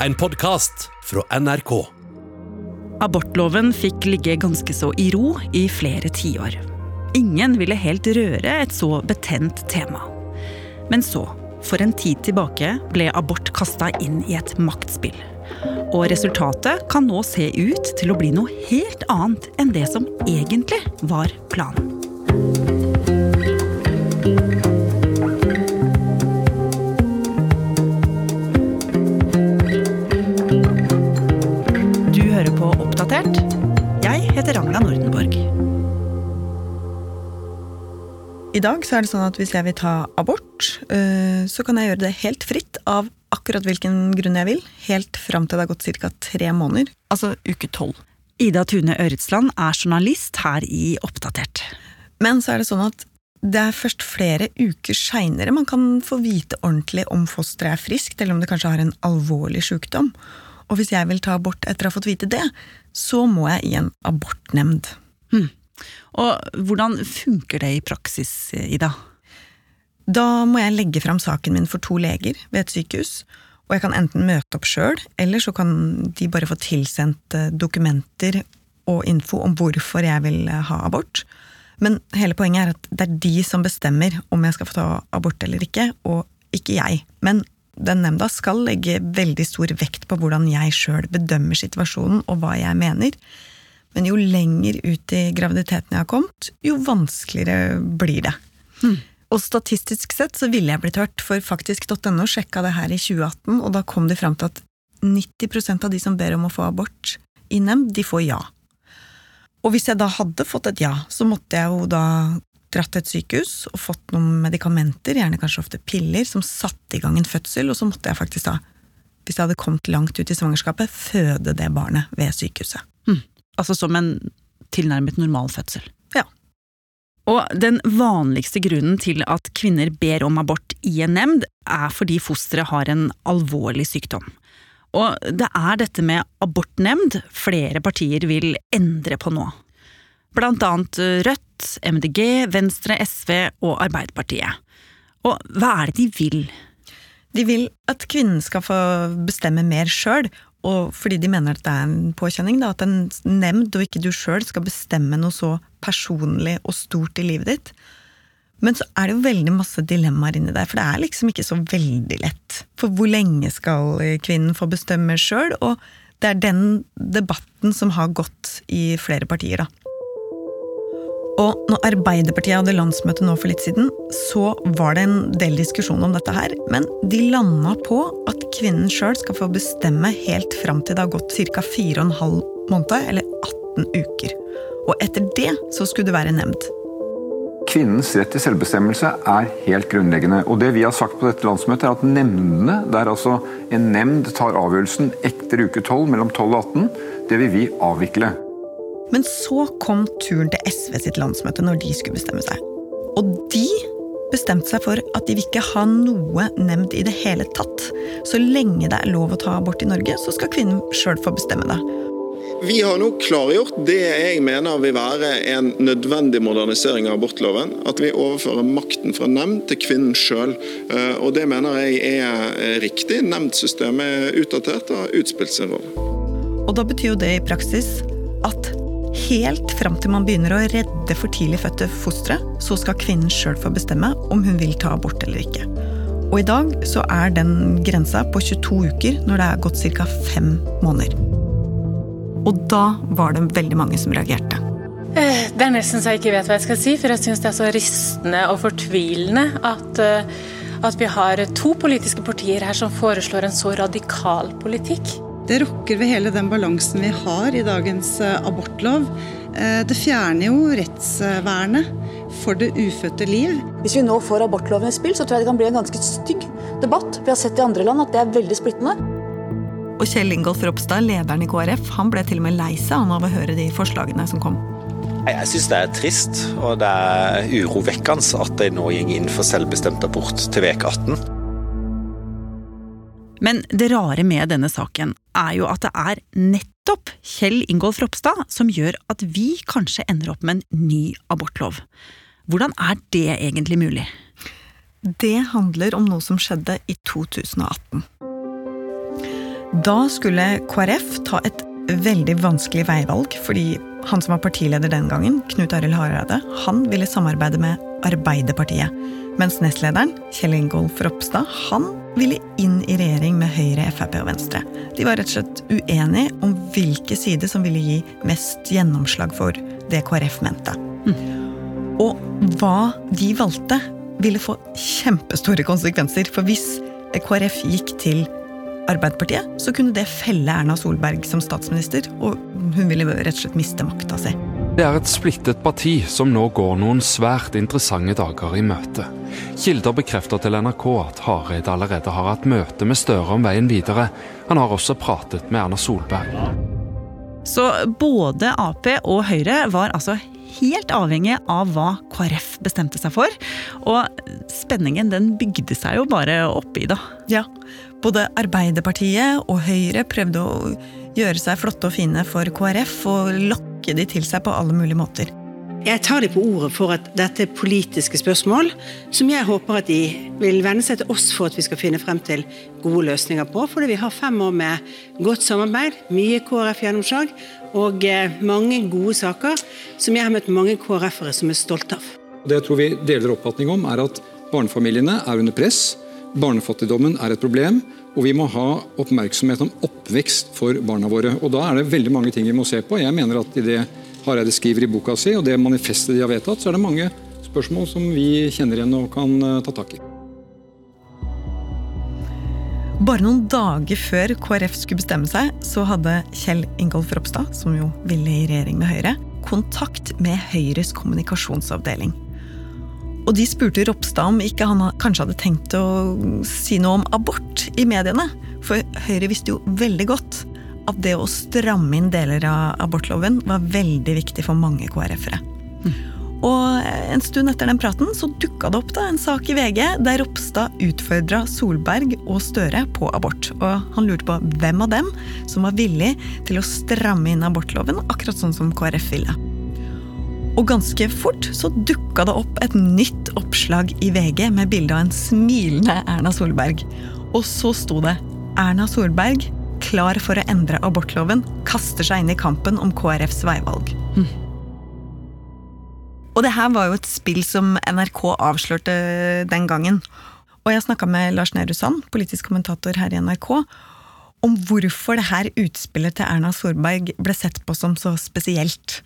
En podkast fra NRK. Abortloven fikk ligge ganske så i ro i flere tiår. Ingen ville helt røre et så betent tema. Men så, for en tid tilbake, ble abort kasta inn i et maktspill. Og resultatet kan nå se ut til å bli noe helt annet enn det som egentlig var planen. Dag så er det sånn at hvis jeg vil ta abort, øh, så kan jeg gjøre det helt fritt av akkurat hvilken grunn jeg vil, helt fram til det har gått ca. tre måneder, altså uke tolv. Ida Tune Øretsland er journalist her i Oppdatert. Men så er det sånn at det er først flere uker seinere man kan få vite ordentlig om fosteret er friskt, eller om det kanskje har en alvorlig sykdom. Og hvis jeg vil ta abort etter å ha fått vite det, så må jeg i en abortnemnd. Og hvordan funker det i praksis, Ida? Da må jeg legge fram saken min for to leger ved et sykehus, og jeg kan enten møte opp sjøl, eller så kan de bare få tilsendt eh, dokumenter og info om hvorfor jeg vil eh, ha abort. Men hele poenget er at det er de som bestemmer om jeg skal få ta abort eller ikke, og ikke jeg. Men den nemnda skal legge veldig stor vekt på hvordan jeg sjøl bedømmer situasjonen og hva jeg mener. Men jo lenger ut i graviditeten jeg har kommet, jo vanskeligere blir det. Og statistisk sett så ville jeg blitt hørt, for faktisk.no sjekka det her i 2018, og da kom de fram til at 90% av de som ber om å få abort i nemnd, de får ja. Og hvis jeg da hadde fått et ja, så måtte jeg jo da dratt til et sykehus og fått noen medikamenter, gjerne kanskje ofte piller, som satte i gang en fødsel, og så måtte jeg faktisk da, hvis jeg hadde kommet langt ut i svangerskapet, føde det barnet ved sykehuset. Altså som en tilnærmet normal fødsel. Ja. Og den vanligste grunnen til at kvinner ber om abort i en nemnd, er fordi fosteret har en alvorlig sykdom. Og det er dette med abortnemnd flere partier vil endre på nå. Blant annet Rødt, MDG, Venstre, SV og Arbeiderpartiet. Og hva er det de vil? De vil at kvinnen skal få bestemme mer sjøl, og fordi de mener at det er en påkjenning, da, at en nemnd og ikke du sjøl skal bestemme noe så personlig og stort i livet ditt. Men så er det jo veldig masse dilemmaer inni der, for det er liksom ikke så veldig lett. For hvor lenge skal kvinnen få bestemme sjøl? Og det er den debatten som har gått i flere partier, da. Og når Arbeiderpartiet hadde landsmøte nå for litt siden, så var det en del diskusjon om dette her, men de landa på at kvinnen sjøl skal få bestemme helt fram til det har gått ca. 4,5 måneder, eller 18 uker. Og etter det så skulle det være nemnd. Kvinnens rett til selvbestemmelse er helt grunnleggende. og det vi har sagt på dette landsmøtet er at nemndene, der altså en nemnd tar avgjørelsen etter uke 12 mellom 12 og 18, det vil vi avvikle. Men så kom turen til SV sitt landsmøte når de skulle bestemme seg. Og de bestemte seg for at de vil ikke ha noe nemnd i det hele tatt. Så lenge det er lov å ta abort i Norge, så skal kvinnen sjøl få bestemme det. Vi har nå klargjort det jeg mener vil være en nødvendig modernisering av abortloven. At vi overfører makten fra nemnd til kvinnen sjøl. Og det mener jeg er riktig. Nemndsystemet er utdatert og har utspilt sin rolle. Og da betyr jo det i praksis at helt fram til man begynner å redde for tidlig fødte fostre, så skal kvinnen sjøl få bestemme om hun vil ta abort eller ikke. Og i dag så er den grensa på 22 uker når det er gått ca. fem måneder. Og da var det veldig mange som reagerte. Eh, Det er nesten så jeg ikke vet hva jeg skal si, for jeg syns det er så rystende og fortvilende at, eh, at vi har to politiske partier her som foreslår en så radikal politikk. Det rokker ved hele den balansen vi har i dagens eh, abortlov. Eh, Det fjerner jo rettsvernet for det ufødte liv. Hvis vi nå får abortloven i spill, så tror jeg det kan bli en ganske stygg debatt. Vi har sett i andre land at det er veldig splittende. Og Kjell Ingolf Ropstad, lederen i KrF, han ble til og med lei seg av å høre de forslagene som kom. Jeg syns det er trist, og det er urovekkende at de nå går inn for selvbestemt abort til veke 18. Men det rare med denne saken er jo at det er nettopp Kjell Ingolf Ropstad som gjør at vi kanskje ender opp med en ny abortlov. Hvordan er det egentlig mulig? Det handler om noe som skjedde i 2018. Da skulle KrF ta et veldig vanskelig veivalg, fordi han som var partileder den gangen, Knut Arild Hareide, han ville samarbeide med Arbeiderpartiet. Mens nestlederen, Kjell Ingolf Ropstad, han ville inn i regjering med Høyre, Frp og Venstre. De var rett og slett uenige om hvilke side som ville gi mest gjennomslag for det KrF mente. Mm. Og hva de valgte, ville få kjempestore konsekvenser. For hvis KrF gikk til Arbeiderpartiet, så kunne det felle Erna Solberg som statsminister, og hun ville rett og slett miste makta si. Det er et splittet parti som nå går noen svært interessante dager i møte. Kilder bekrefter til NRK at Hareide allerede har hatt møte med Støre om veien videre. Han har også pratet med Erna Solberg. Så både Ap og Høyre var altså helt avhengig av hva KrF bestemte seg for. Og spenningen den bygde seg jo bare oppi da. Ja, både Arbeiderpartiet og Høyre prøvde å gjøre seg flotte og fine for KrF og lokke de til seg på alle mulige måter. Jeg tar de på ordet for at dette er politiske spørsmål som jeg håper at de vil venne seg til oss for at vi skal finne frem til gode løsninger på. Fordi vi har fem år med godt samarbeid, mye KrF-gjennomslag og eh, mange gode saker som jeg har møtt mange KrF-ere som er stolte av. Det jeg tror vi deler oppfatning om, er at barnefamiliene er under press. Barnefattigdommen er et problem, og vi må ha oppmerksomhet om oppvekst for barna våre. Og Da er det veldig mange ting vi må se på. Jeg mener at i det Hareide skriver i boka si, og det manifestet de har vedtatt, så er det mange spørsmål som vi kjenner igjen og kan eh, ta tak i. Bare noen dager før KrF skulle bestemme seg, så hadde Kjell Ingolf Ropstad, som jo ville i regjering med Høyre, kontakt med Høyres kommunikasjonsavdeling. Og de spurte Ropstad om ikke han kanskje hadde tenkt å si noe om abort i mediene. For Høyre visste jo veldig godt at det å stramme inn deler av abortloven var veldig viktig for mange KrF-ere. Og en stund etter den praten så dukka det opp da en sak i VG der Ropstad utfordra Solberg og Støre på abort. Og han lurte på hvem av dem som var villig til å stramme inn abortloven, akkurat sånn som KrF ville. Og ganske fort så dukka det opp et nytt oppslag i VG med bilde av en smilende Erna Solberg. Og så sto det Erna Solberg klar for å endre abortloven, kaster seg inn i kampen om KrFs veivalg. Mm. Og det her var jo et spill som NRK avslørte den gangen. Og jeg snakka med Lars Nehru Sand, politisk kommentator her i NRK, om hvorfor det her utspillet til Erna Solberg ble sett på som så spesielt.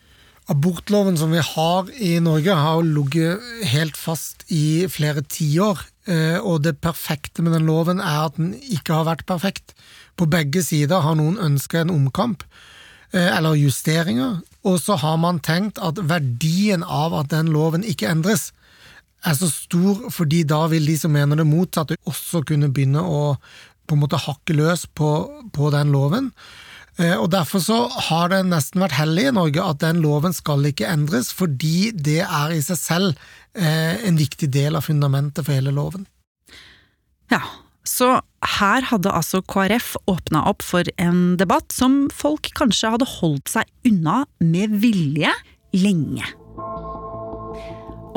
Abortloven som vi har i Norge, har ligget helt fast i flere tiår. Eh, og det perfekte med den loven er at den ikke har vært perfekt. På begge sider har noen ønska en omkamp, eh, eller justeringer, og så har man tenkt at verdien av at den loven ikke endres, er så stor, fordi da vil de som mener det motsatte, også kunne begynne å på en måte hakke løs på, på den loven. Eh, og Derfor så har det nesten vært hellig i Norge at den loven skal ikke endres, fordi det er i seg selv eh, en viktig del av fundamentet for hele loven. Ja, så her hadde altså KrF åpna opp for en debatt som folk kanskje hadde holdt seg unna med vilje lenge.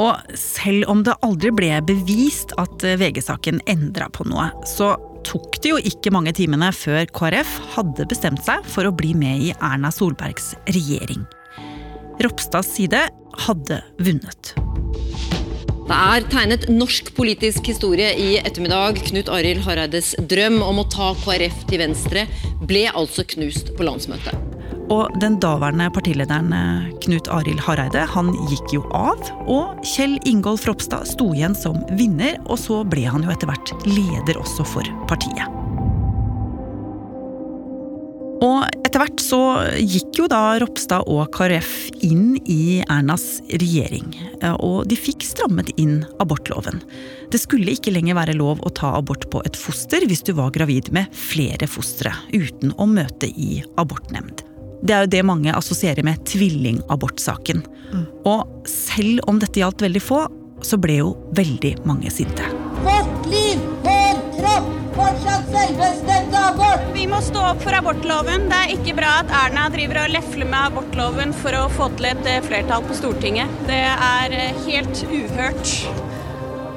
Og selv om det aldri ble bevist at VG-saken endra på noe, så tok det jo ikke mange timene før KrF hadde bestemt seg for å bli med i Erna Solbergs regjering. Ropstads side hadde vunnet. Det er tegnet norsk politisk historie i ettermiddag. Knut Arild Hareides drøm om å ta KrF til venstre ble altså knust på landsmøtet. Og den daværende partilederen eh, Knut Arild Hareide han gikk jo av. Og Kjell Ingolf Ropstad sto igjen som vinner, og så ble han jo etter hvert leder også for partiet. Og etter hvert så gikk jo da Ropstad og KrF inn i Ernas regjering. Og de fikk strammet inn abortloven. Det skulle ikke lenger være lov å ta abort på et foster hvis du var gravid med flere fostre, uten å møte i abortnemnd. Det er jo det mange assosierer med tvillingabortsaken. Mm. Og selv om dette gjaldt veldig få, så ble jo veldig mange sinte. Vårt liv, hel kropp, fortsatt selvbestemt abort! Vi må stå opp for abortloven. Det er ikke bra at Erna driver og lefler med abortloven for å få til et eh, flertall på Stortinget. Det er eh, helt uhørt.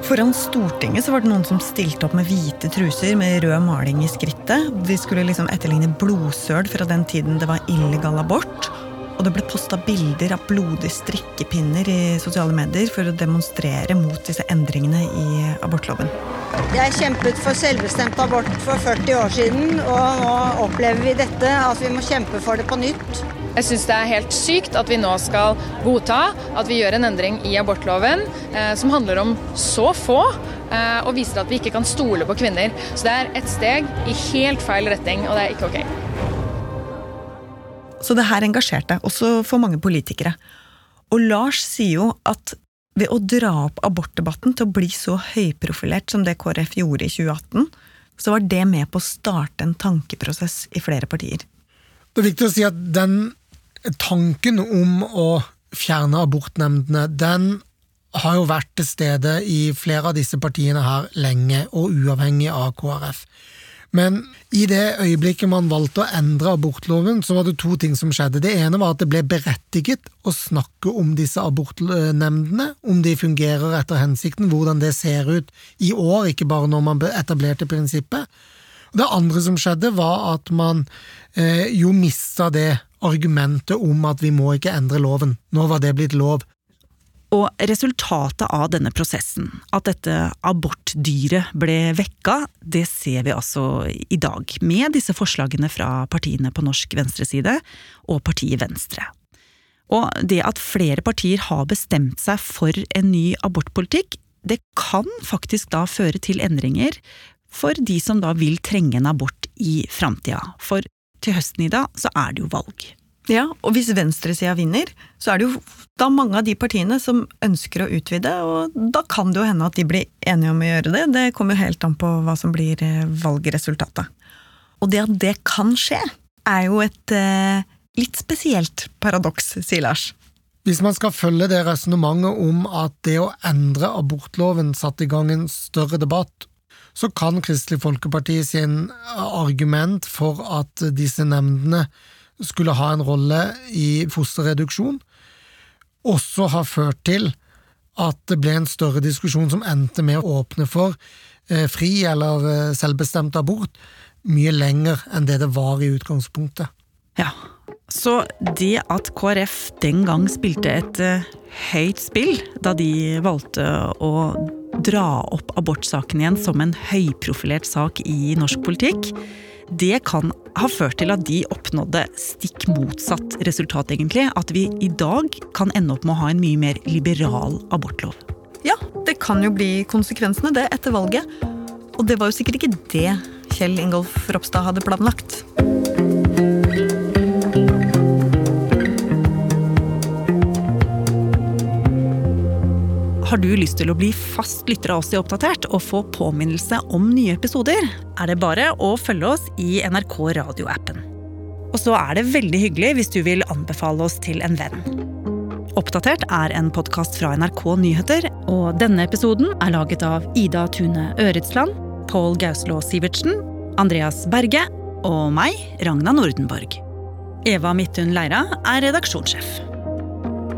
Foran Stortinget så var det noen som stilte opp med hvite truser med rød maling i skrittet. De skulle liksom etterligne blodsøl fra den tiden det var illegal abort. Og det ble posta bilder av blodige strikkepinner i sosiale medier for å demonstrere mot disse endringene i abortloven. Jeg kjempet for selvbestemt abort for 40 år siden, og nå opplever vi dette, at vi må kjempe for det på nytt. Jeg syns det er helt sykt at vi nå skal godta at vi gjør en endring i abortloven eh, som handler om så få, eh, og viser at vi ikke kan stole på kvinner. Så det er et steg i helt feil retning, og det er ikke ok. Så det her engasjerte, også for mange politikere. Og Lars sier jo at ved å dra opp abortdebatten til å bli så høyprofilert som det KrF gjorde i 2018, så var det med på å starte en tankeprosess i flere partier. Det er viktig å si at den tanken om å fjerne abortnemndene, den har jo vært til stede i flere av disse partiene her lenge, og uavhengig av KrF. Men i det øyeblikket man valgte å endre abortloven, så var det to ting som skjedde. Det ene var at det ble berettiget å snakke om disse abortnemndene, om de fungerer etter hensikten, hvordan det ser ut i år, ikke bare når man etablerte prinsippet. Det andre som skjedde, var at man eh, jo mista det argumentet om at vi må ikke endre loven. Nå var det blitt lov. Og resultatet av denne prosessen, at dette abortdyret ble vekka, det ser vi altså i dag, med disse forslagene fra partiene på norsk venstreside og partiet Venstre. Og det at flere partier har bestemt seg for en ny abortpolitikk, det kan faktisk da føre til endringer for de som da vil trenge en abort i framtida. For til høsten i dag så er det jo valg. Ja, og hvis venstresida vinner, så er det jo da mange av de partiene som ønsker å utvide, og da kan det jo hende at de blir enige om å gjøre det. Det kommer jo helt an på hva som blir eh, valgresultatet. Og det at det kan skje, er jo et eh, litt spesielt paradoks, sier Lars. Hvis man skal følge det resonnementet om at det å endre abortloven satte i gang en større debatt, så kan Kristelig Folkeparti sin argument for at disse nemndene skulle ha en rolle i fosterreduksjon, også ha ført til at det ble en større diskusjon som endte med å åpne for eh, fri eller eh, selvbestemt abort mye lenger enn det det var i utgangspunktet. Ja, så det at KrF den gang spilte et uh, høyt spill da de valgte å dra opp abortsaken igjen som en høyprofilert sak i norsk politikk, det kan ha ført til at de oppnådde stikk motsatt resultat, egentlig. At vi i dag kan ende opp med å ha en mye mer liberal abortlov. Ja, det kan jo bli konsekvensene, det, etter valget. Og det var jo sikkert ikke det Kjell Ingolf Ropstad hadde planlagt. Har du lyst til å bli fast lytter av oss i Oppdatert og få påminnelse om nye episoder, er det bare å følge oss i NRK radioappen. Og så er det veldig hyggelig hvis du vil anbefale oss til en venn. Oppdatert er en podkast fra NRK Nyheter, og denne episoden er laget av Ida Tune Øretsland, Pål Gauslå Sivertsen, Andreas Berge og meg, Ragna Nordenborg. Eva Midthun Leira er redaksjonssjef.